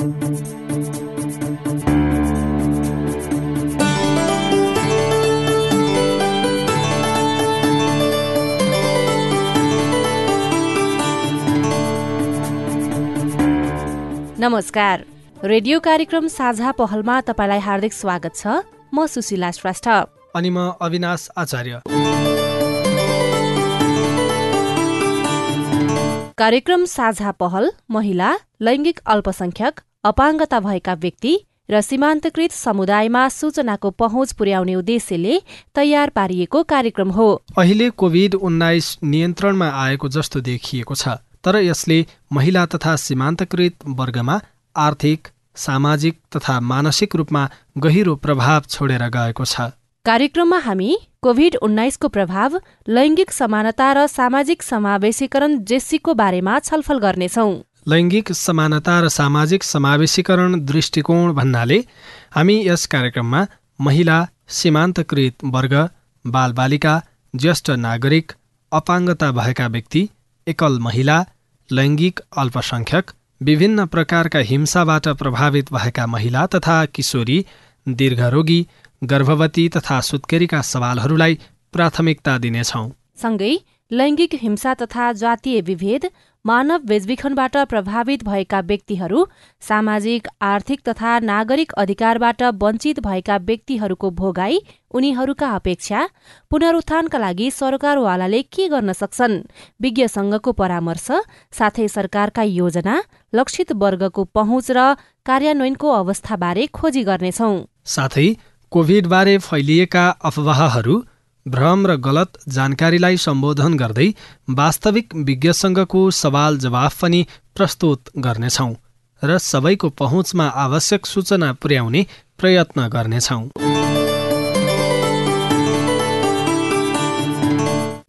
नमस्कार। रेडियो कार्यक्रम साझा पहलमा तपाईँलाई हार्दिक स्वागत छ। म सुशीला श्रेष्ठ। अनि म अविनाश आचार्य। कार्यक्रम साझा पहल महिला लैङ्गिक अल्पसंख्यक अपाङ्गता भएका व्यक्ति र सीमान्तकृत समुदायमा सूचनाको पहुँच पुर्याउने उद्देश्यले तयार पारिएको कार्यक्रम हो। अहिले कोभिड उन्नाइस नियन्त्रणमा आएको जस्तो देखिएको छ तर यसले महिला तथा सीमान्तकृत वर्गमा आर्थिक सामाजिक तथा मानसिक रूपमा गहिरो प्रभाव छोडेर गएको छ। कार्यक्रममा हामी कोभिड उन्नाइसको प्रभाव लैङ्गिक समानता र सामाजिक समावेशीकरण जेसीको बारेमा छलफल गर्नेछौ। लैङ्गिक समानता र सामाजिक समावेशीकरण दृष्टिकोण भन्नाले हामी यस कार्यक्रममा महिला सीमान्तकृत वर्ग बालबालिका ज्येष्ठ नागरिक अपाङ्गता भएका व्यक्ति एकल महिला लैङ्गिक अल्पसंख्यक विभिन्न प्रकारका हिंसाबाट प्रभावित भएका महिला तथा किशोरी दीर्घरोगी गर्भवती तथा सुत्केरीका सवालहरूलाई प्राथमिकता दिनेछौ। सँगै लैङ्गिक हिंसा तथा जातीय विभेद मानव बेचबिखनबाट प्रभावित भएका व्यक्तिहरू सामाजिक आर्थिक तथा नागरिक अधिकारबाट वञ्चित भएका व्यक्तिहरूको भोगाई उनीहरूका अपेक्षा पुनरुत्थानका लागि सरकारवालाले के गर्न सक्छन्? विज्ञ संघको परामर्श साथै सरकारका योजना लक्षित वर्गको पहुँच र कार्यान्वयनको अवस्थाबारे खोजी गर्नेछौ। साथै कोभिडबारे फैलिएका अफवाहहरू भ्रम र गलत जानकारीलाई सम्बोधन गर्दै वास्तविक विज्ञसँगको सवाल जवाफ पनि प्रस्तुत गर्नेछौँ र सबैको पहुँचमा आवश्यक सूचना पुर्याउने प्रयत्न गर्नेछौँ।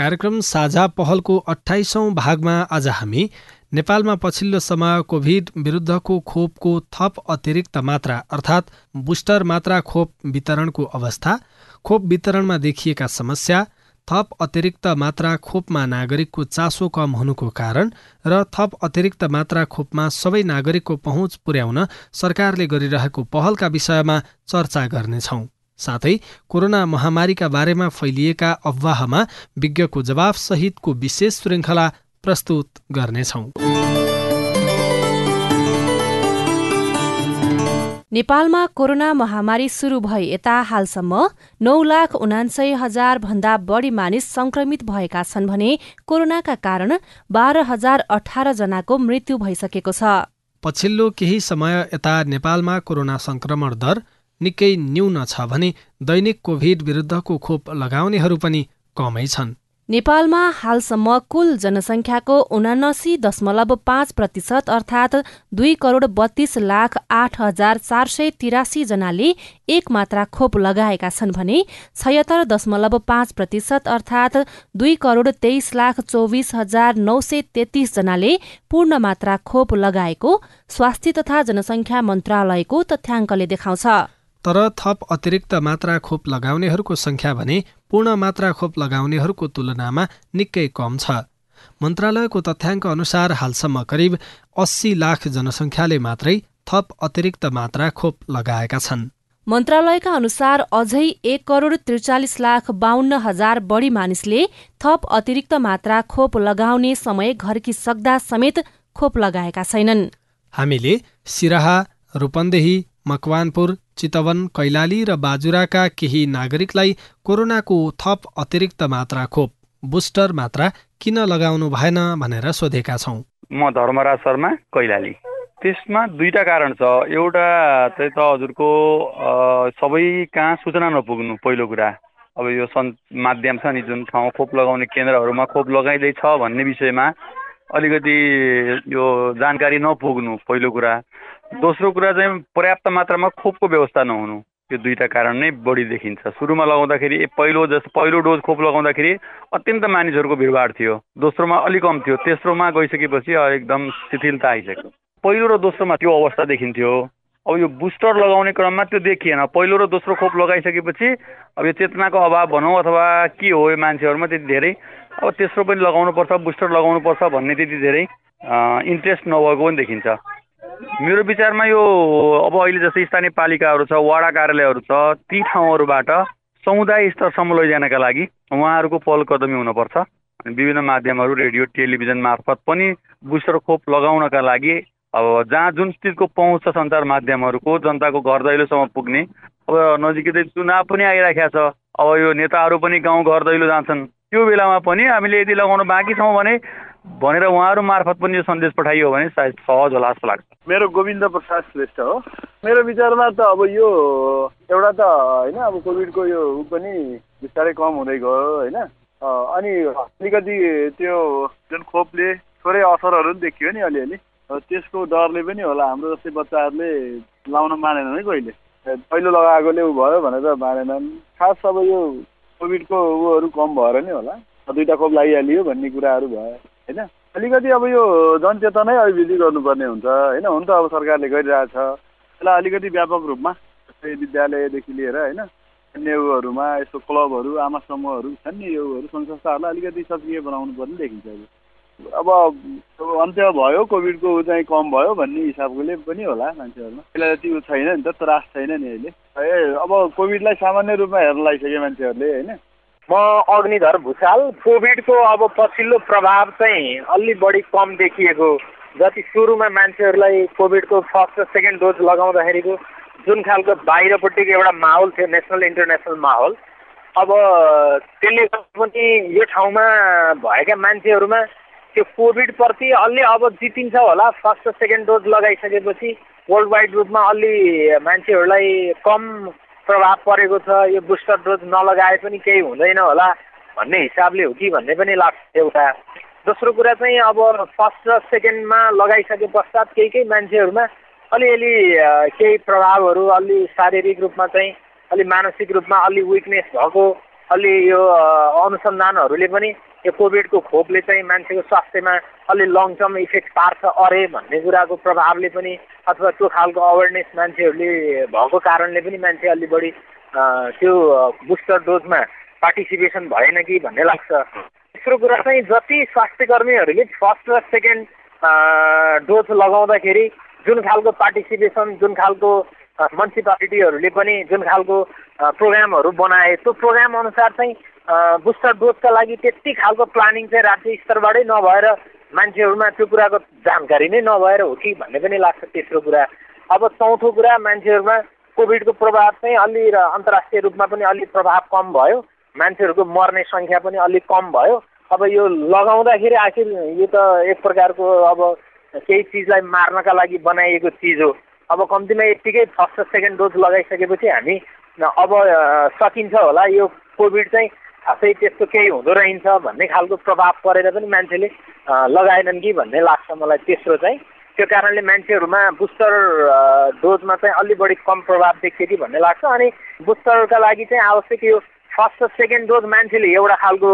कार्यक्रम साझा पहलको अठाइसौँ भागमा आज हामी नेपालमा पछिल्लो समय कोभिड विरुद्धको खोपको थप अतिरिक्त मात्रा अर्थात् बुस्टर मात्रा खोप वितरणको अवस्था खोप वितरणमा देखिएका समस्या थप अतिरिक्त मात्रा खोपमा नागरिकको चासो कम हुनुको कारण र थप अतिरिक्त मात्रा खोपमा सबै नागरिकको पहुँच पुर्याउन सरकारले गरिरहेको पहलका विषयमा चर्चा गर्नेछौँ। साथै कोरोना महामारीका बारेमा फैलिएका अफवाहमा विज्ञको जवाफ सहितको विशेष श्रृङ्खला प्रस्तुत गर्नेछौँ। नेपालमा कोरोना महामारी सुरु भए यता हालसम्म नौ लाख उनान्सय हजार भन्दा बढी मानिस संक्रमित भएका छन् भने कोरोनाका कारण बाह्र हजार अठार जनाको मृत्यु भइसकेको छ। पछिल्लो केही समय यता नेपालमा कोरोना संक्रमण दर निकै न्यून छ भने दैनिक कोभिड विरुद्धको खोप लगाउनेहरू पनि कमै छन्। नेपालमा हालसम्म कुल जनसङ्ख्याको उनासी दशमलव पाँच प्रतिशत अर्थात् दुई करोड बत्तीस लाख आठ हजार चार सय तिरासी जनाले एक मात्रा खोप लगाएका छन् भने छयत्तर दशमलव पाँच प्रतिशत अर्थात् दुई करोड तेइस लाख चौबिस हजार नौ सय तेत्तीस जनाले पूर्ण मात्रा खोप लगाएको स्वास्थ्य तथा जनसङ्ख्या मन्त्रालयको तथ्याङ्कले देखाउँछ। तर थप अतिरिक्त मात्रा खोप लगाउनेहरूको संख्या भने पूर्ण मात्रा खोप लगाउनेहरूको तुलनामा निकै कम छ। मन्त्रालयको तथ्याङ्क अनुसार हालसम्म करिब अस्सी लाख जनसङ्ख्याले मात्रै थप अतिरिक्त मात्रा खोप लगाएका छन्। मन्त्रालयका अनुसार अझै एक करोड त्रिचालिस लाख बाहन्न हजार बढी मानिसले थप अतिरिक्त मात्रा खोप लगाउने समय घरकी सक्दा समेत खोप लगाएका छैनन्। हामीले सिराहा रूपन्देही मकवानपुर चितवन कैलाली र बाजुराका केही नागरिकलाई कोरोनाको थप अतिरिक्त मात्रा खोप बुस्टर मात्रा किन लगाउनु भएन भनेर सोधेका छौँ। म धर्मराज शर्मा कैलाली। त्यसमा दुईवटा कारण छ। एउटा चाहिँ त हजुरको सबै कहाँ सूचना नपुग्नु पहिलो कुरा। अब यो सन् माध्यम छ नि जुन ठाउँ खोप लगाउने केन्द्रहरूमा खोप लगाइँदैछ भन्ने विषयमा अलिकति यो जानकारी नपुग्नु पहिलो कुरा। दोस्रो कुरा चाहिँ पर्याप्त मात्रामा खोपको व्यवस्था नहुनु। यो दुईवटा कारण नै बढी देखिन्छ। सुरुमा लगाउँदाखेरि पहिलो जस्तो पहिलो डोज खोप लगाउँदाखेरि अत्यन्त मानिसहरूको भिडभाड थियो। दोस्रोमा अलिक कम थियो। तेस्रोमा गइसकेपछि एकदम शिथिलता आइसक्यो। पहिलो र दोस्रोमा त्यो अवस्था देखिन्थ्यो अब यो बुस्टर लगाउने क्रममा त्यो देखिएन। पहिलो र दोस्रो खोप लगाइसकेपछि अब यो चेतनाको अभाव भनौँ अथवा के हो यो मान्छेहरूमा त्यति धेरै। अब तेस्रो पनि लगाउनुपर्छ बुस्टर लगाउनुपर्छ भन्ने त्यति धेरै इन्ट्रेस्ट नभएको पनि देखिन्छ। मेरो विचारमा यो अब अहिले जस्तै स्थानीय पालिकाहरू छ वडा कार्यालयहरू छ ती ठाउँहरूबाट समुदाय स्तरसम्म लैजानका लागि उहाँहरूको पहल कदमी हुनुपर्छ। अनि विभिन्न माध्यमहरू रेडियो टेलिभिजन मार्फत पनि बुस्टर खोप लगाउनका लागि अब जहाँ जुन चिजको पहुँच छ सञ्चार माध्यमहरूको जनताको घर दैलोसम्म पुग्ने अब नजिकै चुनाव पनि आइराखेको छ। अब यो नेताहरू पनि गाउँ घर दैलो जान्छन्। त्यो बेलामा पनि हामीले यदि लगाउनु बाँकी छौँ भने भनेर उहाँहरू मार्फत पनि यो सन्देश पठाइयो भने सायद सहज होला जस्तो लाग्छ। मेरो गोविन्द प्रसाद श्रेष्ठ हो। मेरो विचारमा त अब यो एउटा त होइन अब कोभिडको यो ऊ पनि बिस्तारै कम हुँदै गयो होइन। अनि अलिकति त्यो जुन खोपले थोरै असरहरू पनि देखियो नि अलिअलि। त्यसको डरले पनि होला हाम्रो जस्तै बच्चाहरूले लाउन मानेन है कहिले। पहिलो लगाएकोले ऊ भयो भनेर मानेनन्। खास अब यो कोभिडको ऊहरू कम भएर नै होला। दुईवटा खोप लागिहालियो भन्ने कुराहरू भयो। होइन? अलिकति अब यो जनचेतनै अभिवृद्धि गर्नुपर्ने हुन्छ होइन? हुन त अब सरकारले गरिरहेछ। यसलाई अलिकति व्यापक रूपमा जस्तै विद्यालयदेखि लिएर होइन? अन्य उहरूमा यस्तो क्लबहरू आमा समूहहरू छन् नि योहरू सङ्घ संस्थाहरूलाई अलिकति सक्रिय बनाउनु पर्ने देखिन्छ अब अन्त्य भयो कोभिडको ऊ चाहिँ कम भयो भन्ने हिसाबकोले पनि होला मान्छेहरूमा। यसलाई जति ऊ छैन नि त त्रास छैन नि अहिले। ए अब कोभिडलाई सामान्य रूपमा हेर्न लागिसक्यो मान्छेहरूले होइन? म अग्निधर भूषाल। कोभिडको अब पछिल्लो प्रभाव चाहिँ अलि बढी कम देखिएको। जति सुरुमा मान्छेहरूलाई कोभिडको फर्स्ट र सेकेन्ड डोज लगाउँदाखेरिको जुन खालको बाहिरपट्टिको एउटा माहौल थियो नेसनल इन्टरनेसनल माहौल। अब त्यसले पनि यो ठाउँमा भएका मान्छेहरूमा त्यो कोभिडप्रति अलि अब जितिन्छ होला। फर्स्ट र सेकेन्ड डोज लगाइसकेपछि वर्ल्ड वाइड रूपमा अलि मान्छेहरूलाई कम प्रभाव परेको छ यो बुस्टर डोज नलगाए पनि केही हुँदैन होला भन्ने हिसाबले हो कि भन्ने पनि लाग्छ एउटा। दोस्रो कुरा चाहिँ अब फर्स्ट र सेकेन्डमा लगाइसके पश्चात केही केही मान्छेहरूमा अलिअलि केही प्रभावहरू अलि शारीरिक रूपमा चाहिँ अलि मानसिक रूपमा अलि विकनेस भएको अलि यो अनुसन्धानहरूले पनि यो कोभिडको खोपले चाहिँ मान्छेको स्वास्थ्यमा अलि लङ टर्म इफेक्ट पार्छ अरे भन्ने कुराको प्रभावले पनि अथवा त्यो खालको अवेरनेस मान्छेहरूले भएको कारणले पनि मान्छे अलि बढी त्यो बुस्टर डोजमा पार्टिसिपेसन भएन कि भन्ने लाग्छ। तेस्रो कुरा चाहिँ जति स्वास्थ्य कर्मीहरूले फर्स्ट र सेकेन्ड डोज लगाउँदाखेरि जुन खालको पार्टिसिपेसन जुन खालको म्युनिसिपालिटीहरूले पनि जुन खालको प्रोग्रामहरू बनाए त्यो प्रोग्राम अनुसार चाहिँ बुस्टर डोजका लागि त्यति खालको प्लानिङ चाहिँ राज्य स्तरबाटै नभएर मान्छेहरूमा त्यो कुराको जानकारी नै नभएर हो कि भन्ने पनि लाग्छ तेस्रो कुरा। अब चौथो कुरा मान्छेहरूमा कोभिडको प्रभाव चाहिँ अलि र अन्तर्राष्ट्रिय रूपमा पनि अलिक प्रभाव कम भयो। मान्छेहरूको मर्ने सङ्ख्या पनि अलिक कम भयो। अब यो लगाउँदाखेरि आखिर यो त एक प्रकारको अब केही चिजलाई मार्नका लागि बनाइएको चिज हो। अब कम्तीमा यत्तिकै फर्स्ट र सेकेन्ड डोज लगाइसकेपछि हामी अब सकिन्छ होला। यो कोभिड चाहिँ खासै त्यस्तो केही हुँदो रहेछ भन्ने खालको प्रभाव परेर पनि मान्छेले लगाएनन् कि भन्ने लाग्छ मलाई तेस्रो चाहिँ। त्यो कारणले मान्छेहरूमा बुस्टर डोजमा चाहिँ अलि बढी कम प्रभाव देखियो कि भन्ने लाग्छ। अनि बुस्टरका लागि चाहिँ आवश्यक यो फर्स्ट र सेकेन्ड डोज मान्छेले एउटा खालको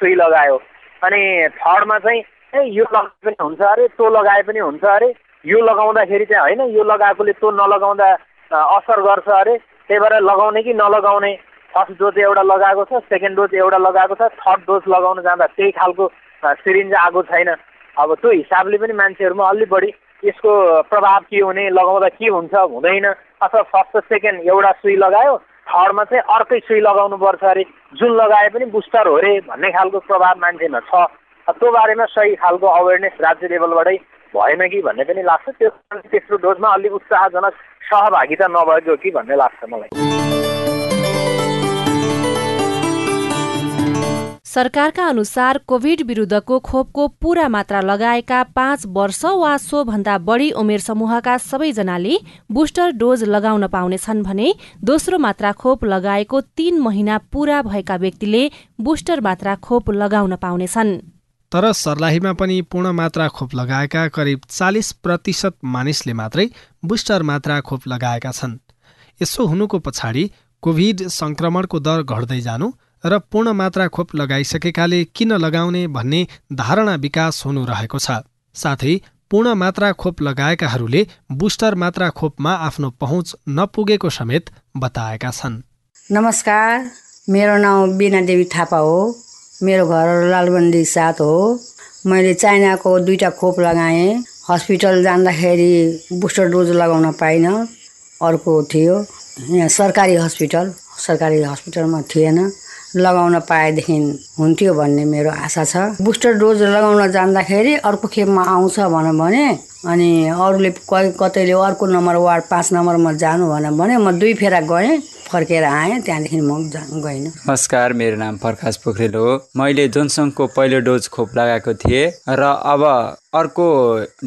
सुई लगायो। अनि थर्डमा चाहिँ ए यो लगाए पनि हुन्छ अरे त्यो लगाए पनि हुन्छ अरे यो लगाउँदाखेरि चाहिँ होइन यो लगाएकोले त्यो नलगाउँदा असर गर्छ अरे त्यही भएर लगाउने कि नलगाउने? फर्स्ट डोज एउटा लगाएको छ सेकेन्ड डोज एउटा लगाएको छ थर्ड डोज लगाउन जाँदा त्यही खालको सिरिन्ज आएको छैन। अब त्यो हिसाबले पनि मान्छेहरूमा अलि बढी यसको प्रभाव के हुने लगाउँदा के हुन्छ हुँदैन। अथवा फर्स्ट र सेकेन्ड एउटा सुई लगायो थर्डमा चाहिँ अर्कै सुई लगाउनु पर्छ अरे। जुन लगाए पनि बुस्टर हो अरे भन्ने खालको प्रभाव मान्छेमा छ। त्यो बारेमा सही खालको अवेरनेस राज्य लेभलबाटै भएन कि भन्ने पनि लाग्छ। त्यो तेस्रो डोजमा अलिक उत्साहजनक सहभागिता नभएको कि भन्ने लाग्छ मलाई। सरकारका अनुसार कोभिड विरूद्धको खोपको पूरा मात्रा लगाएका पाँच वर्ष वा सोभन्दा बढ़ी उमेर समूहका सबैजनाले बुस्टर डोज लगाउन पाउनेछन् भने दोस्रो मात्रा खोप लगाएको तीन महिना पूरा भएका व्यक्तिले बुस्टर मात्रा खोप लगाउन पाउनेछन्। तर सर्लाहीमा पनि पूर्ण मात्रा खोप लगाएका करिब चालिस प्रतिशत मानिसले मात्रै बुस्टर मात्रा खोप लगाएका छन्। यसो हुनुको पछाडि कोभिड सङ्क्रमणको दर घट्दै जानु र पूर्ण मात्रा खोप लगाइसकेकाले किन लगाउने भन्ने धारणा विकास हुनु रहेको छ। साथै पूर्ण मात्रा खोप लगाएकाहरूले बुस्टर मात्रा खोपमा आफ्नो पहुँच नपुगेको समेत बताएका छन्। नमस्कार मेरो नाउँ बिना देवी थापा हो। मेरो घर लालबन्दी साथ हो। मैले चाइनाको दुईवटा खोप लगाएँ। हस्पिटल जाँदाखेरि बुस्टर डोज लगाउन पाइनँ। अर्को थियो यहाँ सरकारी हस्पिटल। सरकारी हस्पिटलमा थिएन। लगाउन पाएदेखि हुन्थ्यो भन्ने मेरो आशा छ। बुस्टर डोज लगाउन जाँदाखेरि अर्को खेपमा आउँछ भनौँ भने अनि अरूले कतैले अर्को नम्बर वार्ड पाँच नम्बरमा जानु भनौँ भने म दुई फेरा गएँ। फर्केर आएँ त्यहाँदेखि म गइनँ नमस्कार मेरो नाम प्रकाश पोखरेल हो। मैले जोनसङको पहिलो डोज खोप लगाएको थिएँ र अब अर्को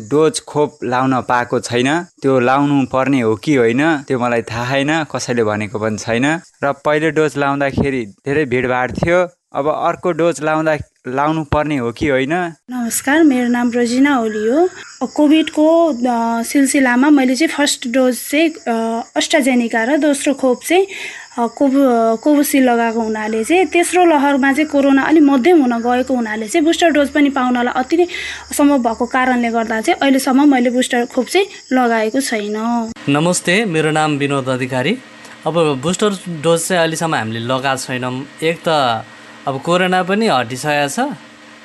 डोज खोप लाउन पाएको छैन। त्यो लाउनु पर्ने हो कि होइन त्यो मलाई थाहा छैन कसैले भनेको पनि छैन। र पहिलो डोज लाउँदाखेरि धेरै भिडभाड थियो। अब अर्को डोज लाउँदा लाउनु पर्ने हो कि होइन? नमस्कार मेरो नाम रजिना ओली हो। कोभिडको सिलसिलामा मैले चाहिँ फर्स्ट डोज चाहिँ अस्ट्राजेनिका र दोस्रो खोप चाहिँ कोभो कोभोसिल लगाएको हुनाले चाहिँ तेस्रो लहरमा चाहिँ कोरोना अलिक मध्यम हुन गएको हुनाले चाहिँ बुस्टर डोज पनि पाउनलाई अति नै असम्भव भएको कारणले गर्दा चाहिँ अहिलेसम्म मैले बुस्टर खोप चाहिँ लगाएको छैन। नमस्ते मेरो नाम विनोद अधिकारी। अब बुस्टर डोज चाहिँ अहिलेसम्म हामीले लगाएको छैनौँ। एक त अब कोरोना पनि हटिसकेको छ।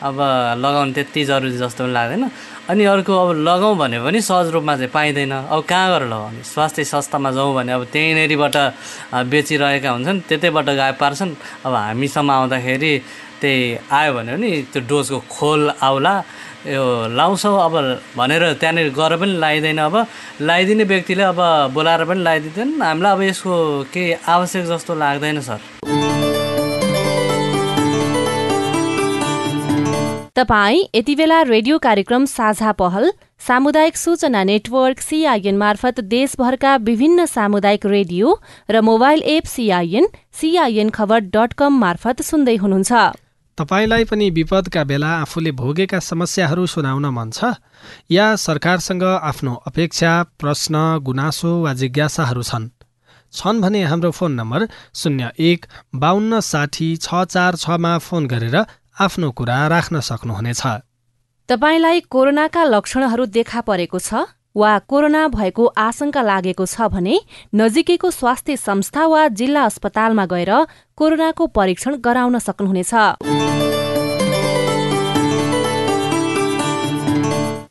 अब लगाउनु त्यति जरुरी जस्तो पनि लाग्दैन। अनि अर्को अब लगाउँ भने पनि सहज रूपमा चाहिँ पाइँदैन। अब कहाँ गएर लगाउने? स्वास्थ्य संस्थामा जाउँ भने अब त्यहीँनिरबाट बेचिरहेका हुन्छन् त्यतैबाट गायब पार्छन्। अब हामीसम्म आउँदाखेरि त्यही आयो भने पनि त्यो डोजको खोल आउला यो लाउँछौँ। अब भनेर त्यहाँनिर गएर पनि लगाइँदैन अब। लगाइदिने व्यक्तिले अब बोलाएर पनि लगाइदिँदैन। हामीलाई अब यसको केही आवश्यक जस्तो लाग्दैन सर। तपाई यति बेला रेडियो कार्यक्रम साझा पहल सामुदायिक सूचना नेटवर्क सीआईएन मार्फत देशभरका विभिन्न सामुदायिक रेडियो र mobile app CIN CIN Khabar dot com मार्फत सुन्दै हुनुहुन्छ। तपाईँलाई पनि विपदका बेला आफूले भोगेका समस्याहरू सुनाउन मन छ। या सरकारसँग आफ्नो अपेक्षा प्रश्न गुनासो वा जिज्ञासाहरू छन्। छन् भने हाम्रो फोन नम्बर शून्य एक बाहन्न साठी छ चार छमा फोन गरेर आफ्नो कुरा राख्न सक्नुहुनेछ। तपाईँलाई कोरोनाका लक्षणहरू देखा परेको छ वा कोरोना भएको आशंका लागेको छ भने नजिकैको स्वास्थ्य संस्था वा जिल्ला अस्पतालमा गएर कोरोनाको परीक्षण गराउन सक्नुहुनेछ।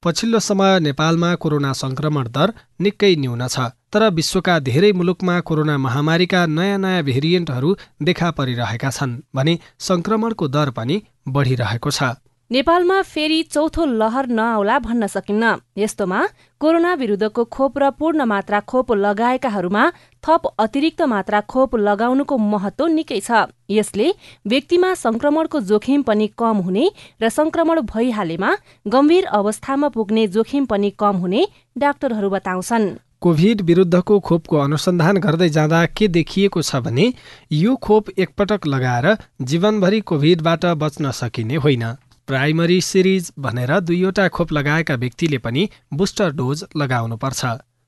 पछिल्लो समय नेपालमा कोरोना संक्रमण दर निकै न्यून छ तर विश्वका धेरै मुलुकमा कोरोना महामारीका नयाँ नयाँ भेरिएन्टहरू देखा परिरहेका छन् भने संक्रमणको दर पनि बढिरहेको छ। नेपालमा फेरि चौथो लहर नआउला भन्न सकिन्न। यस्तोमा कोरोना विरुद्धको खोप र पूर्ण मात्रा खोप लगाएकाहरूमा थप अतिरिक्त मात्रा खोप लगाउनुको महत्व निकै छ। यसले व्यक्तिमा संक्रमणको जोखिम पनि कम हुने र संक्रमण भइहालेमा गम्भीर अवस्थामा पुग्ने जोखिम पनि कम हुने डाक्टरहरू बताउँछन्। कोभिड विरुद्धको खोपको अनुसन्धान गर्दै जाँदा के देखिएको छ भने यो खोप एकपटक लगाएर जीवनभरि कोभिडबाट बच्न सकिने होइन। प्राइमरी सिरिज भनेर दुईवटा खोप लगाएका व्यक्तिले पनि बुस्टर डोज लगाउनुपर्छ।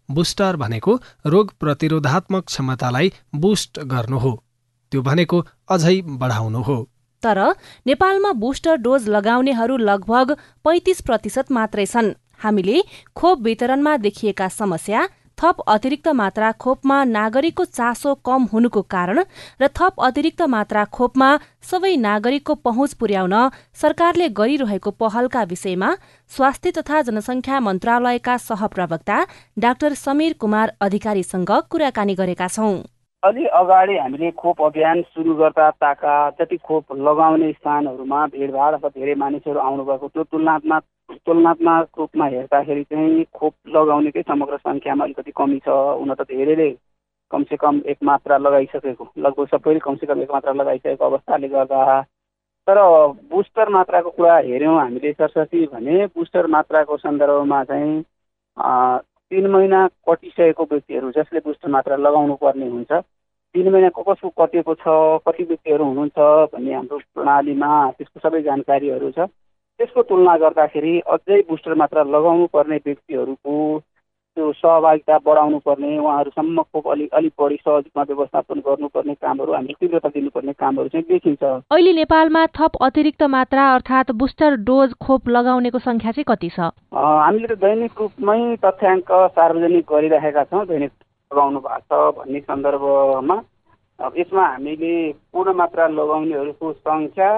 बुस्टर भनेको रोग प्रतिरोधात्मक क्षमतालाई बुस्ट गर्नु हो। त्यो भनेको अझै बढाउनु हो। तर नेपालमा बुस्टर डोज लगाउनेहरू लगभग पैँतिस प्रतिशत मात्रै छन्। हामीले खोप वितरणमा देखिएका समस्या थप अतिरिक्त मात्रा खोपमा नागरिकको चासो कम हुनुको कारण र थप अतिरिक्त मात्रा खोपमा सबै नागरिकको पहुँच पुर्याउन सरकारले गरिरहेको पहलका विषयमा स्वास्थ्य तथा जनसङ्ख्या मन्त्रालयका सहप्रवक्ता डाक्टर समीर कुमार अधिकारीसँग कुराकानी गरेका छौं। अलि अगाडि हामीले खोप अभियान सुरु गर्दा ताका जति खोप लगाउने स्थानहरूमा भिडभाड अथवा धेरै मानिसहरू आउनुभएको त्यो तुलनात्मक तुलनात्मक रूपमा हेर्दाखेरि चाहिँ खोप लगाउनेकै समग्र सङ्ख्यामा अलिकति कमी छ हुन त धेरैले कमसेकम एक मात्रा लगाइसकेको लगभग सबैले कमसेकम एक मात्रा लगाइसकेको अवस्थाले गर्दा। तर बुस्टर मात्राको कुरा हेऱ्यौँ हामीले सरस्वती भने बुस्टर मात्राको सन्दर्भमा चाहिँ तिन महिना कटिसकेको व्यक्तिहरू जसले बुस्टर मात्रा लगाउनु पर्ने हुन्छ तिन महिना कसको कतिको छ कति व्यक्तिहरू हुनुहुन्छ भन्ने हाम्रो प्रणालीमा त्यसको सबै जानकारीहरू छ। त्यसको तुलना गर्दाखेरि अझै बुस्टर मात्रा लगाउनु पर्ने व्यक्तिहरूको त्यो सहभागिता बढाउनु पर्ने उहाँहरूसम्म खोप अलिक अलिक बढी सहजमा व्यवस्थापन गर्नुपर्ने कामहरू हामीले तीव्रता दिनुपर्ने कामहरू चाहिँ देखिन्छ। अहिले नेपालमा थप अतिरिक्त मात्रा अर्थात् बुस्टर डोज खोप लगाउनेको सङ्ख्या चाहिँ कति छ? हामीले त दैनिक रूपमै तथ्याङ्क सार्वजनिक गरिरहेका छौँ दैनिक लगाउनु भएको छ भन्ने सन्दर्भमा। यसमा हामीले पूर्ण मात्रा लगाउनेहरूको सङ्ख्या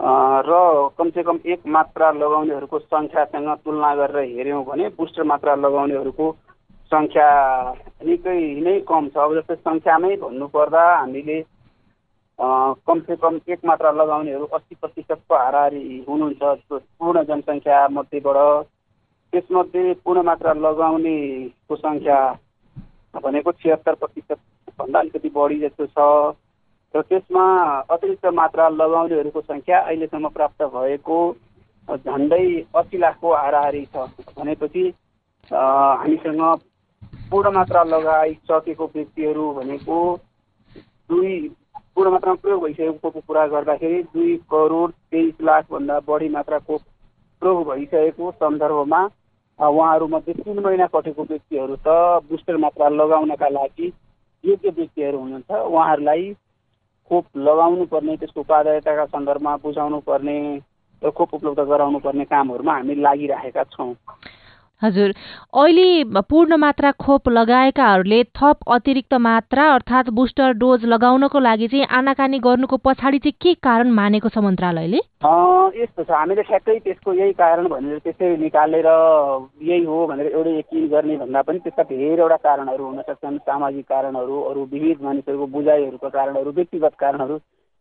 र कमसेकम एक मात्रा लगाउनेहरूको सङ्ख्यासँग तुलना गरेर हेऱ्यौँ भने बुस्टर मात्रा लगाउनेहरूको सङ्ख्या निकै नै कम छ। अब जस्तै सङ्ख्यामै भन्नुपर्दा हामीले कमसेकम एक मात्रा लगाउनेहरू अस्सी प्रतिशतको हाराहारी हुनुहुन्छ पूर्ण जनसङ्ख्या मध्येबाट। त्यसमध्ये पूर्ण मात्रा लगाउनेको सङ्ख्या भनेको छिहत्तर प्रतिशतभन्दा अलिकति बढी जस्तो छ। र त्यसमा अतिरिक्त मात्रा लगाउनेहरूको सङ्ख्या अहिलेसम्म प्राप्त भएको झन्डै अस्सी लाखको हाराहारी छ। भनेपछि हामीसँग पूर्ण मात्रा लगाइसकेको व्यक्तिहरू भनेको दुई पूर्ण मात्रामा प्रयोग भइसकेको कुरा गर्दाखेरि दुई करोड तेइस लाखभन्दा बढी मात्राको प्रयोग भइसकेको सन्दर्भमा उहाँहरूमध्ये तिन महिना कटेको व्यक्तिहरू त बुस्टर मात्रा लगाउनका लागि योग्य व्यक्तिहरू हुनुहुन्छ। उहाँहरूलाई खोप लगाउनु पर्ने त्यसको उपादेयताका सन्दर्भमा बुझाउनु पर्ने र खोप उपलब्ध गराउनु पर्ने कामहरूमा हामी लागिरहेका छौँ। हजुर। अहिले पूर्ण मात्रा खोप लगाएकाहरूले थप अतिरिक्त मात्रा अर्थात् बुस्टर डोज लगाउनको लागि चाहिँ आनाकानी गर्नुको पछाडि चाहिँ के कारण मानेको छ मन्त्रालयले? यस्तो छ। हामीले ठ्याक्कै त्यसको यही कारण भनेर त्यसै निकालेर यही हो भनेर एउटै यकिन गर्ने भन्दा पनि त्यसका धेरैवटा कारणहरू हुन सक्छन्। सामाजिक कारणहरू अरू विविध मानिसहरूको बुझाइहरूको कारणहरू व्यक्तिगत कारणहरू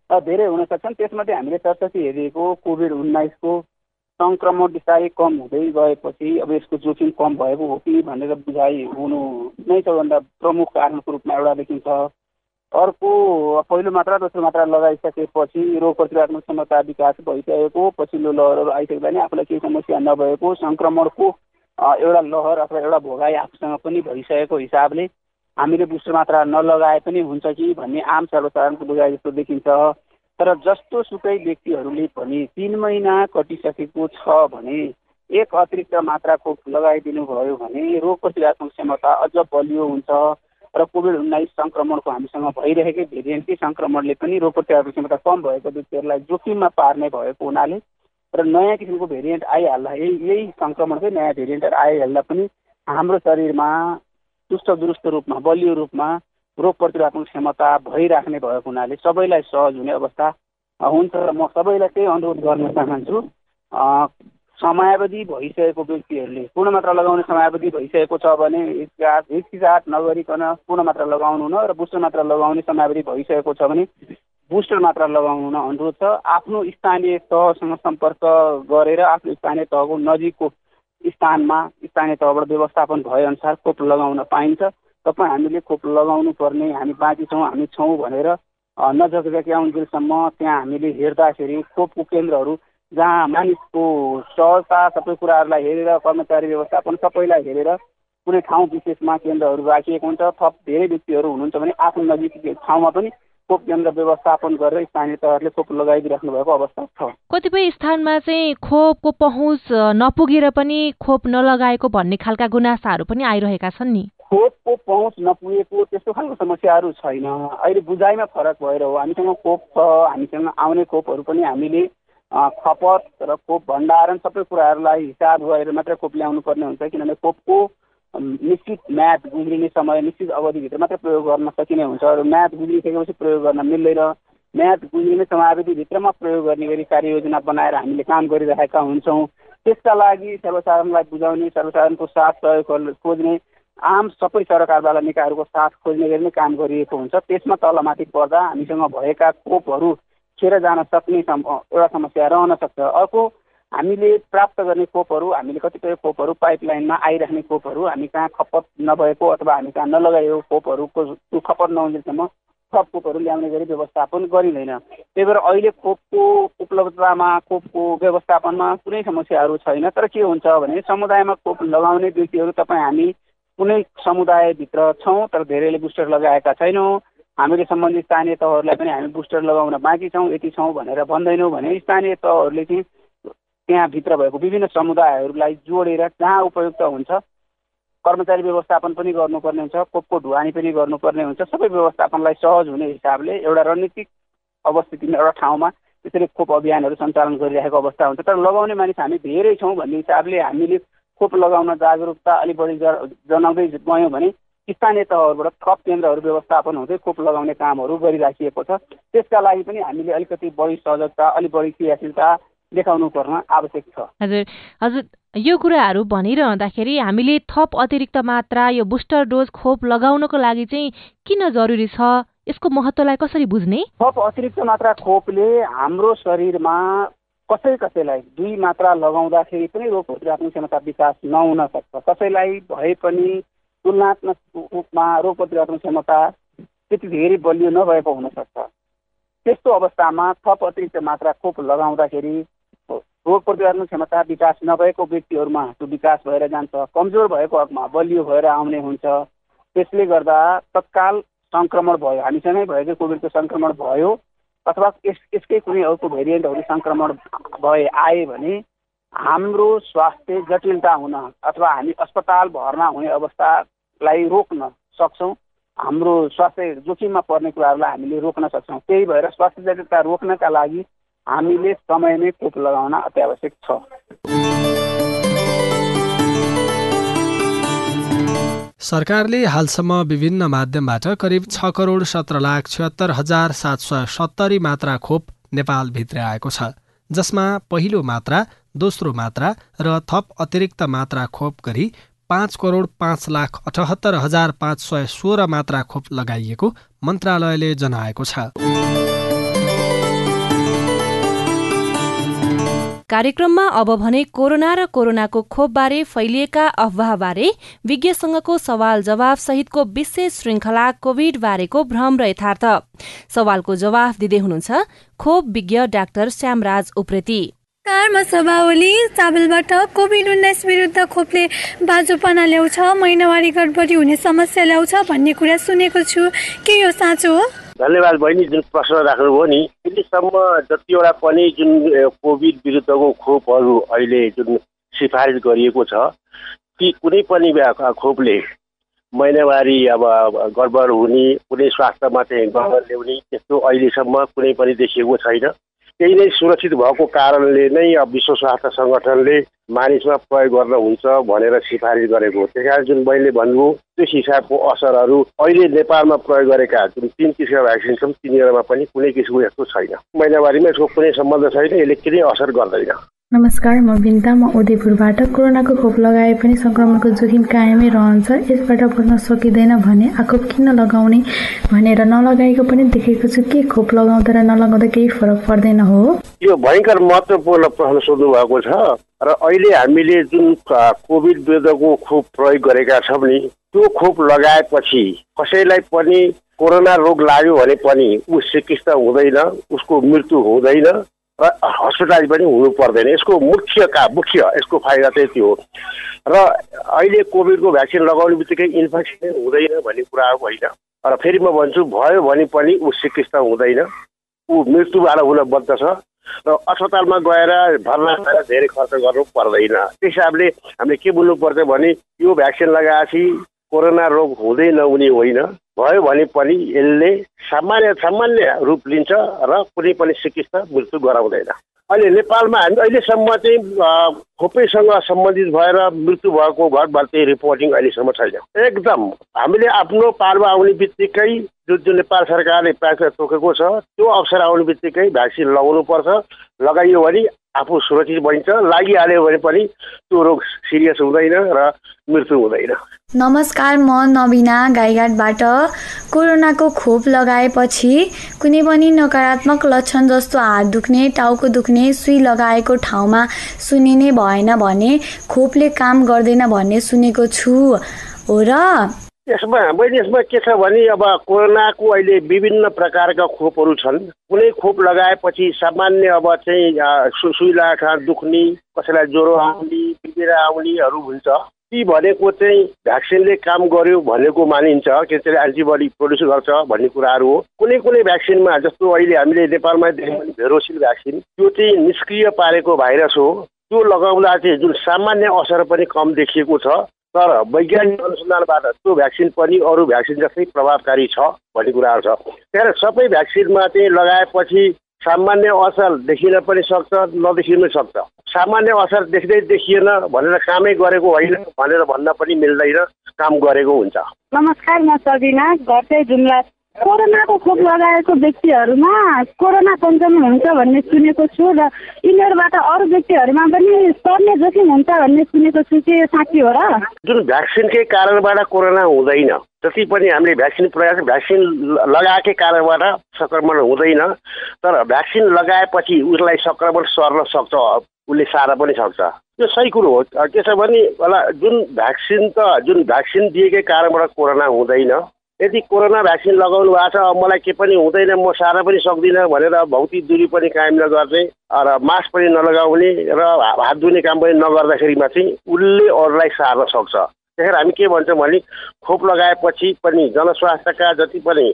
धेरै हुन सक्छन्। त्यसमध्ये हामीले चर्चा हेरेको कोभिड उन्नाइसको सङ्क्रमण बिस्तारै कम हुँदै गएपछि अब यसको जोखिम कम भएको हो कि भनेर बुझाइ हुनु नै सबभन्दा प्रमुख कारणको रूपमा एउटा देखिन्छ। अर्को पहिलो मात्रा दोस्रो मात्रा लगाइसकेपछि रोग प्रतिरोधात्मक क्षमता विकास भइसकेको पछिल्लो लहरहरू आइसक्दा नि आफूलाई केही समस्या नभएको सङ्क्रमणको एउटा लहर अथवा एउटा भोगाइ आफूसँग पनि भइसकेको हिसाबले हामीले बुस्टर मात्रा नलगाए पनि हुन्छ कि भन्ने आम सर्वसाधारणको बुझाइ जस्तो देखिन्छ। तर जस्तो सुकै व्यक्तिहरूले पनि तिन महिना कटिसकेको छ भने एक अतिरिक्त मात्राको लगाइदिनु भयो भने रोग प्रतिरोधात्मक क्षमता अझ बलियो हुन्छ र कोभिड उन्नाइस सङ्क्रमणको हामीसँग भइरहेकै भेरिएन्टकै सङ्क्रमणले पनि रोग प्रतिरोधक क्षमता कम भएको व्यक्तिहरूलाई जोखिममा पार्ने भएको हुनाले र नयाँ किसिमको भेरिएन्ट आइहाल्दा यही यही सङ्क्रमणकै नयाँ भेरिएन्टहरू आइहाल्दा पनि हाम्रो शरीरमा चुस्त दुरुस्त रूपमा बलियो रूपमा रोग प्रतिरोधात्मक क्षमता भइराख्ने भएको हुनाले सबैलाई सहज हुने अवस्था हुन्छ र म सबैलाई त्यही अनुरोध गर्न चाहन्छु। समयावधि भइसकेको व्यक्तिहरूले पूर्ण मात्रा लगाउने समयावधि भइसकेको छ भने हिचकाट हिचकिचाट नगरिकन पूर्ण मात्रा लगाउनु न र बुस्टर मात्रा लगाउने समयावधि भइसकेको छ भने बुस्टर मात्रा लगाउनु न अनुरोध छ। आफ्नो स्थानीय तहसँग सम्पर्क गरेर आफ्नो स्थानीय तहको नजिकको स्थानमा स्थानीय तहबाट व्यवस्थापन भएअनुसार खोप लगाउन पाइन्छ। तपाईँ हामीले खोप लगाउनु पर्ने हामी बाँकी छौँ हामी छौँ भनेर नजग्याउन्जेलसम्म त्यहाँ हामीले हेर्दाखेरि खोपको केन्द्रहरू जहाँ मानिसको सहजता सबै कुराहरूलाई हेरेर कर्मचारी व्यवस्थापन सबैलाई हेरेर कुनै ठाउँ विशेषमा केन्द्रहरू राखिएको हुन्छ थप धेरै व्यक्तिहरू हुनुहुन्छ भने आफ्नो नजिक ठाउँमा पनि खोप केन्द्र व्यवस्थापन गरेर स्थानीय तहहरूले खोप लगाइदिइराख्नु भएको अवस्था छ। कतिपय स्थानमा चाहिँ खोपको पहुँच नपुगेर पनि खोप नलगाएको भन्ने खालका गुनासाहरू पनि आइरहेका छन् नि। खोपको पहुँच नपुगेको त्यस्तो खालको समस्याहरू छैन। अहिले बुझाइमा फरक भएर हो। हामीसँग खोप छ हामीसँग आउने खोपहरू पनि हामीले खपत र खोप भण्डारण सबै कुराहरूलाई हिसाब गरेर मात्रै खोप ल्याउनु पर्ने हुन्छ। किनभने खोपको निश्चित म्याद गुज्रिने समय निश्चित अवधिभित्र मात्रै प्रयोग गर्न सकिने हुन्छ र म्याद गुज्रिसकेपछि प्रयोग गर्न मिल्दैन। म्याद गुज्रिने समयावधिभित्रमा प्रयोग गर्ने गरी कार्ययोजना बनाएर हामीले काम गरिरहेका हुन्छौँ। त्यसका लागि सर्वसाधारणलाई बुझाउने सर्वसाधारणको साथ सहयोग खोज्ने आम सबै सरकारवाला निकायहरूको साथ खोज्ने गरी नै काम गरिएको हुन्छ। त्यसमा तलमाथि पर्दा हामीसँग भएका खोपहरू खेर जान सक्ने एउटा समस्या रहन सक्छ। अर्को हामीले प्राप्त गर्ने खोपहरू हामीले कतिपय खोपहरू पाइपलाइनमा आइराख्ने खोपहरू हामी कहाँ खपत नभएको अथवा हामी कहाँ नलगाएको खोपहरूको खपत नहुन्जेलसम्म थप खोपहरू ल्याउने गरी व्यवस्थापन गरिँदैन। त्यही भएर अहिले खोपको उपलब्धतामा खोपको व्यवस्थापनमा कुनै समस्याहरू छैन तर के हुन्छ भने समुदायमा खोप लगाउने व्यक्तिहरू तपाईँ हामी कुनै समुदायभित्र छौँ तर धेरैले बुस्टर लगाएका छैनौँ। हामीले सम्बन्धित स्थानीय तहहरूलाई पनि हामी बुस्टर लगाउन बाँकी छौँ यति छौँ भनेर भन्दैनौँ भने स्थानीय तहहरूले चाहिँ त्यहाँभित्र भएको विभिन्न समुदायहरूलाई जोडेर जहाँ उपयुक्त हुन्छ कर्मचारी व्यवस्थापन पनि गर्नुपर्ने हुन्छ कोपको ढुवानी पनि गर्नुपर्ने हुन्छ सबै व्यवस्थापनलाई सहज हुने हिसाबले एउटा रणनीतिक अवस्थितिमा एउटा ठाउँमा त्यसरी खोप अभियानहरू सञ्चालन गरिरहेको अवस्था हुन्छ। तर लगाउने मानिस हामी धेरै छौँ भन्ने हिसाबले हामीले खोप लगाउन जागरुकता अलिक बढी जनाउँदै गयौँ भने स्थानीय तहहरूबाट थप केन्द्रहरू व्यवस्थापन हुँदै खोप लगाउने कामहरू गरिराखिएको छ। त्यसका लागि पनि हामीले अलिकति बढी सजगता अलिक बढी क्रियाशीलता देखाउनु पर्न आवश्यक छ। हजुर। हजुर यो कुराहरू भनिरहँदाखेरि हामीले थप अतिरिक्त मात्रा यो बुस्टर डोज खोप लगाउनको लागि चाहिँ किन जरुरी छ? यसको महत्त्वलाई कसरी बुझ्ने? थप अतिरिक्त मात्रा खोपले हाम्रो शरीरमा कसै कसैलाई दुई मात्रा लगाउँदाखेरि पनि रोग प्रतिरोधक क्षमता विकास नहुन सक्छ। कसैलाई भए पनि तुलनात्मक रूपमा रोग प्रतिरोधक क्षमता त्यति धेरै बलियो नभएको हुनसक्छ त्यस्तो अवस्थामा थप अतिरिक्त मात्रा खोप लगाउँदाखेरि रोग प्रतिरोधक क्षमता विकास नभएको व्यक्तिहरूमा त्यो विकास भएर जान्छ। कमजोर भएको हकमा बलियो भएर आउने हुन्छ। त्यसले गर्दा तत्काल सङ्क्रमण भयो। हामीसँगै भएको कोभिडको सङ्क्रमण भयो अथवा यस यसकै कुनै अर्को भेरिएन्टहरू सङ्क्रमण भए आए भने हाम्रो स्वास्थ्य जटिलता हुन अथवा हामी अस्पताल भर्ना हुने अवस्था लाई रोक्न सक्छौँ। हाम्रो स्वास्थ्य जोखिममा पर्ने कुराहरूलाई हामीले रोक्न सक्छौँ। त्यही भएर स्वास्थ्य जटिलता रोक्नका लागि हामीले समयमै खोप लगाउन अत्यावश्यक छ। सरकारले हालसम्म विभिन्न माध्यमबाट करिब छ करोड सत्र लाख छिहत्तर हजार सात सय सत्तरी मात्रा खोप नेपालभित्र आएको छ जसमा पहिलो मात्रा दोस्रो मात्रा र थप अतिरिक्त मात्रा खोप गरी पाँच करोड पाँच लाख अठहत्तर हजार पाँच सय सोह्र मात्रा खोप लगाइएको मन्त्रालयले जनाएको छ। कार्यक्रममा अब भने कोरोना र कोरोनाको खोपबारे फैलिएका अफवाहबारे विज्ञसँगको सवाल जवाफ सहितको विशेष श्रृङ्खला कोविड बारेको भ्रम र यथार्थ। सवालको जवाफ दिँदै हुनुहुन्छ खोप विज्ञ डाक्टर श्यामराज उप्रेती। चाबलबाट कोभिड उन्नाइस विरुद्ध खोपले बाजुपना ल्याउँछ महिनावारी गडबडी हुने समस्या ल्याउँछ भन्ने कुरा सुनेको छु। के यो साँचो हो? धन्यवाद बहिनी जुन प्रश्न राख्नुभयो नि अहिलेसम्म जतिवटा पनि जुन कोभिड विरुद्धको खोपहरू अहिले जुन सिफारिस गरिएको छ ती कुनै पनि खोपले महिनावारी अब गडबड हुने कुनै स्वास्थ्यमा चाहिँ गडबड ल्याउने त्यस्तो अहिलेसम्म कुनै पनि देखिएको छैन। त्यही नै सुरक्षित भएको कारणले नै अब विश्व स्वास्थ्य सङ्गठनले मानिसमा प्रयोग गर्न हुन्छ भनेर सिफारिस गरेको हो। त्यस जुन मैले भन्नुभयो त्यस हिसाबको असरहरू अहिले नेपालमा प्रयोग गरेका जुन तिन किसिमका भ्याक्सिन छन् तिनीहरूमा पनि कुनै किसिमको यस्तो छैन। महिनावारीमा यसको कुनै सम्बन्ध छैन यसले कुनै असर गर्दैन। नमस्कार म बिन्ता। म उदयपुरबाट। कोरोनाको खोप लगाए पनि संक्रमणको जोखिम कायमै रहन्छ। यसबाट बच्न सकिँदैन भने आखोप किन लगाउने भनेर नलगाएको पनि देखेको छु। के खोप लगाउँदा र नलगाउँदा केही फरक पर्दैन हो? यो भयङ्कर महत्त्वपूर्ण प्रश्न सोध्नु भएको छ र अहिले हामीले जुन कोभिड विरुद्धको खोप प्रयोग गरेका छौँ नि त्यो खोप लगाएपछि कसैलाई पनि कोरोना रोग लाग्यो भने पनि ऊ चिकित्सा हुँदैन उसको मृत्यु हुँदैन। र हस्पिटलाइज पनि हुनु पर्दैन। यसको मुख्य का मुख्य यसको फाइदा चाहिँ त्यो हो। र अहिले कोभिडको भ्याक्सिन लगाउने बित्तिकै इन्फेक्सन हुँदैन भन्ने कुरा होइन। र फेरि म भन्छु भयो भने पनि ऊ चिकित्सा हुँदैन। ऊ मृत्युबाट हुन बद्दछ र अस्पतालमा गएर भर्ना गरेर धेरै खर्च गर्नु पर्दैन। त्यस हिसाबले हामीले के बुझ्नु पर्छ भने यो भ्याक्सिन लगाएपछि कोरोना रोग हुँदै नहुने होइन। भयो भने पनि यसले सामान्य सामान्य रूप लिन्छ र कुनै पनि चिकित्सा मृत्यु गराउँदैन। अहिले नेपालमा हामी अहिलेसम्म चाहिँ खोपैसँग सम्बन्धित भएर मृत्यु भएको घटबाट चाहिँ रिपोर्टिङ अहिलेसम्म छैन। एकदम हामीले आफ्नो पारमा आउने बित्तिकै जुन जुन नेपाल सरकारले प्याकेज तोकेको छ त्यो अवसर आउने बित्तिकै भ्याक्सिन लगाउनुपर्छ। लगाइयो भने आफू सुरक्षित बनिन्छ लागिहाल्यो भने पनि त्यो रोग सिरियस हुँदैन र मृत्यु हुँदैन। नमस्कार म नबिना गाईघाटबाट। कोरोनाको खोप लगाएपछि कुनै पनि नकारात्मक लक्षण जस्तो हात दुख्ने टाउको दुख्ने सुई लगाएको ठाउँमा सुनिने भएन भने खोपले काम गर्दैन भन्ने सुनेको छु। हो र यसमा मैले यसमा के छ भने अब कोरोनाको अहिले विभिन्न प्रकारका खोपहरू छन्। कुनै खोप लगाएपछि सामान्य अब चाहिँ सुई दुख्ने कसैलाई ज्वरो आउने बिग्रेर आउनेहरू हुन्छ। ती भनेको चाहिँ भ्याक्सिनले काम गर्यो भनेको मानिन्छ के त्यसले एन्टिबडी प्रड्युस गर्छ भन्ने कुराहरू हो। कुनै कुनै भ्याक्सिनमा जस्तो अहिले हामीले नेपालमा देख्यौँ भेरोसिल भ्याक्सिन त्यो चाहिँ निष्क्रिय पारेको भाइरस हो। त्यो लगाउँदा चाहिँ जुन सामान्य असर पनि कम देखिएको छ। तर वैज्ञानिक अनुसन्धानबाट त्यो भ्याक्सिन पनि अरू भ्याक्सिन जस्तै प्रभावकारी छ भन्ने कुराहरू छ। त्यहाँबाट सबै भ्याक्सिनमा चाहिँ लगाएपछि सामान्य असर देखिन पनि सक्छ नदेखिन पनि सक्छ। सामान्य असर देख्दै देखिएन भनेर कामै गरेको होइन भनेर भन्न पनि मिल्दैन काम गरेको हुन्छ। नमस्कार म सबिना घर चाहिँ जुम्ला कोरोनाको खोप लगाएको व्यक्तिहरूमा कोरोना सङ्क्रमण हुन्छ भन्ने सुनेको छु र यिनीहरूबाट अरू व्यक्तिहरूमा पनि सर्ने जोखिम हुन्छ भन्ने सुनेको छु कि साँच्ची हो र? जुन भ्याक्सिनकै कारणबाट कोरोना हुँदैन जति पनि हामीले भ्याक्सिन प्रयास भ्याक्सिन लगाएकै कारणबाट सङ्क्रमण हुँदैन तर भ्याक्सिन लगाएपछि उसलाई सङ्क्रमण सर्न सक्छ उसले सार्न पनि सक्छ। यो सही कुरो हो। छ भने होला जुन भ्याक्सिन त जुन भ्याक्सिन दिएकै कारणबाट कोरोना हुँदैन यदि कोरोना भ्याक्सिन लगाउनु भएको छ मलाई के पनि हुँदैन म सार्न पनि सक्दिनँ भनेर भौतिक दूरी पनि कायम नगर्ने र मास्क पनि नलगाउने र हात धुने काम पनि नगर्दाखेरिमा चाहिँ उसले अरूलाई सार्न सक्छ। त्यही हामी के भन्छौँ भने खोप लगाएपछि पनि जनस्वास्थ्यका जति पनि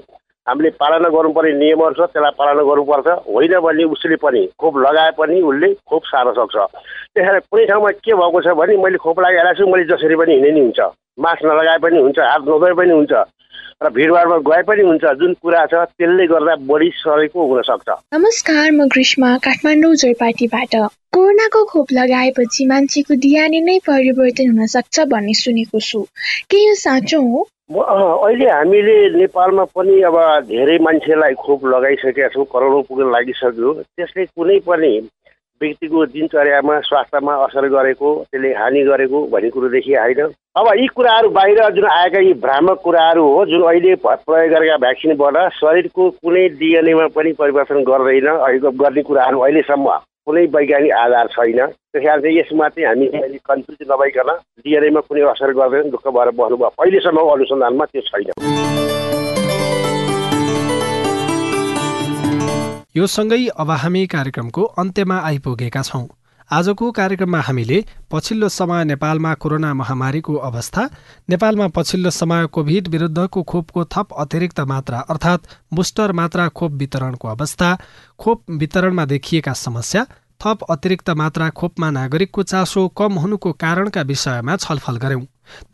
हामीले पालना गर्नुपर्ने नियमहरू छ त्यसलाई पालना गर्नुपर्छ। होइन भने उसले पनि खोप लगाए पनि उसले खोप सार्न सक्छ। त्यस कुनै ठाउँमा के भएको छ भने मैले खोप लगाइरहेको छु मैले जसरी पनि हिँड्ने नि हुन्छ। मास्क नलगाए पनि हुन्छ हात नधोए पनि हुन्छ। र भिडभाडमा गए पनि हुन्छ। जुन कुरा छ त्यसले गर्दा बढी सरेको हुनसक्छ नमस्कार म ग्रीष्मा काठमाडौँ जोरपाटीबाट कोरोनाको खोप लगाएपछि मान्छेको डिएनए नै परिवर्तन हुन सक्छ भन्ने सुनेको छु। के यो साँचो हो? अहिले हामीले नेपालमा पनि अब धेरै मान्छेलाई खोप लगाइसकेका छौँ करोडौँ पुग्न लागिसक्यो। त्यसले कुनै पनि व्यक्तिको दिनचर्यामा स्वास्थ्यमा असर गरेको त्यसले हानि गरेको भन्ने कुरो देखिए अब यी कुराहरू बाहिर जुन आएका यी भ्रामक कुराहरू हो जुन अहिले प्रयोग गरेका भ्याक्सिनबाट शरीरको कुनै डिएनएमा पनि परिवर्तन गर्दैन गर्ने कुराहरू अहिलेसम्म कुनै वैज्ञानिक आधार छैन। त्यस कारण चाहिँ यसमा चाहिँ हामी अहिले कन्फ्युज नभइकन डिएनएमा कुनै असर गर्दैन दुःख भएर बस्नुभयो। अहिलेसम्म अनुसन्धानमा त्यो छैन। यो सँगै अब हामी कार्यक्रमको अन्त्यमा आइपुगेका छौं। आजको कार्यक्रममा हामीले पछिल्लो समय नेपालमा कोरोना महामारीको अवस्था नेपालमा पछिल्लो समय कोभिड विरुद्धको खोपको थप अतिरिक्त मात्रा अर्थात् बुस्टर मात्रा खोप वितरणको अवस्था खोप वितरणमा देखिएका समस्या थप अतिरिक्त मात्रा खोपमा नागरिकको चासो कम हुनुको कारणका विषयमा छलफल गर्यौं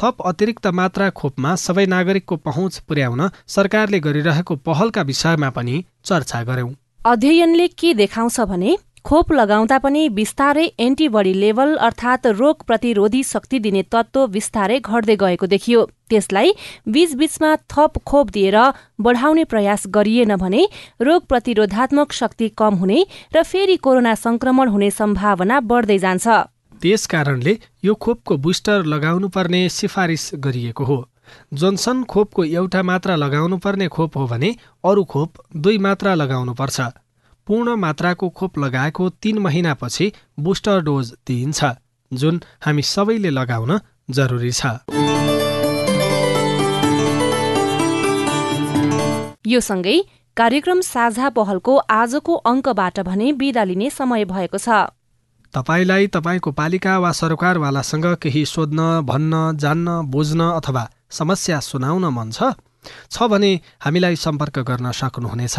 थप अतिरिक्त मात्रा खोपमा सबै नागरिकको पहुँच पुर्याउन सरकारले गरिरहेको पहलका विषयमा पनि चर्चा गर्यौं अध्ययनले के देखाउँछ भने खोप लगाउँदा पनि बिस्तारै एन्टिबडी लेभल अर्थात रोग प्रतिरोधी शक्ति दिने तत्व बिस्तारै घट्दै गएको देखियो। त्यसलाई बीचबीचमा थप खोप दिएर बढाउने प्रयास गरिएन भने रोग प्रतिरोधात्मक शक्ति कम हुने र फेरि कोरोना संक्रमण हुने सम्भावना बढ्दै जान्छ। त्यसकारणले यो खोपको बुस्टर लगाउनुपर्ने सिफारिस गरिएको हो। जोन्सन खोपको एउटा मात्रा लगाउनुपर्ने खोप हो भने अरू खोप दुई मात्रा लगाउनुपर्छ। पूर्ण मात्राको खोप लगाएको तीन महिनापछि बुस्टर डोज दिइन्छ जुन हामी सबैले लगाउन जरुरी छ। यो सँगै कार्यक्रम साझा पहलको आजको अङ्कबाट भने बिदा लिने समय भएको छ। तपाईँलाई तपाईँको पालिका वा सरकारवालासँग केही सोध्न भन्न जान्न बुझ्न अथवा समस्या सुनाउन मन छ भने हामीलाई सम्पर्क गर्न सक्नुहुनेछ।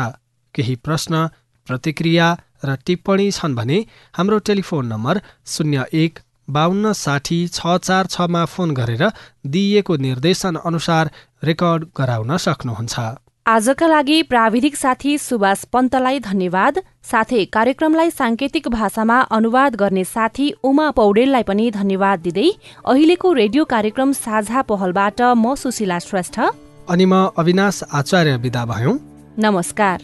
केही प्रश्न प्रतिक्रिया र टिप्पणी छन् भने हाम्रो टेलिफोन नम्बर शून्य एक बाहन्न साठी छ चार छमा फोन गरेर दिइएको निर्देशन अनुसार रेकर्ड गराउन सक्नुहुन्छ। आजका लागि प्राविधिक साथी सुभाष पन्तलाई धन्यवाद। साथै कार्यक्रमलाई साङ्केतिक भाषामा अनुवाद गर्ने साथी उमा पौडेललाई पनि धन्यवाद दिँदै अहिलेको रेडियो कार्यक्रम साझा पहलबाट म सुशीला श्रेष्ठ। अनि म अविनाश आचार्य विदा भयौँ। नमस्कार।